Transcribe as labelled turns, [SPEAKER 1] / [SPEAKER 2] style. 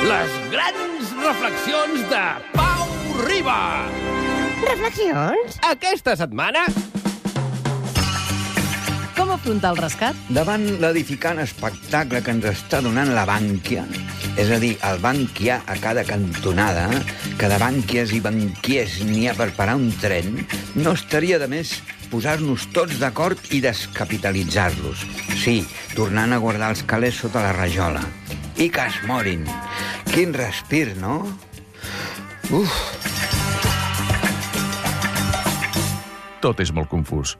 [SPEAKER 1] Les grans reflexions de Pau Riba.
[SPEAKER 2] Reflexions?
[SPEAKER 1] Aquesta setmana...
[SPEAKER 3] Com afrontar el rescat?
[SPEAKER 4] Davant l'edificant espectacle que ens està donant la bànquia, és a dir, el banquià a cada cantonada, que de bànquies i banquiers n'hi ha per parar un tren, no estaria de més posar-nos tots d'acord i descapitalitzar-los. Sí, tornant a guardar els calés sota la rajola. I que es morin. Quin respir, no? Uf,
[SPEAKER 5] Tot és molt confús.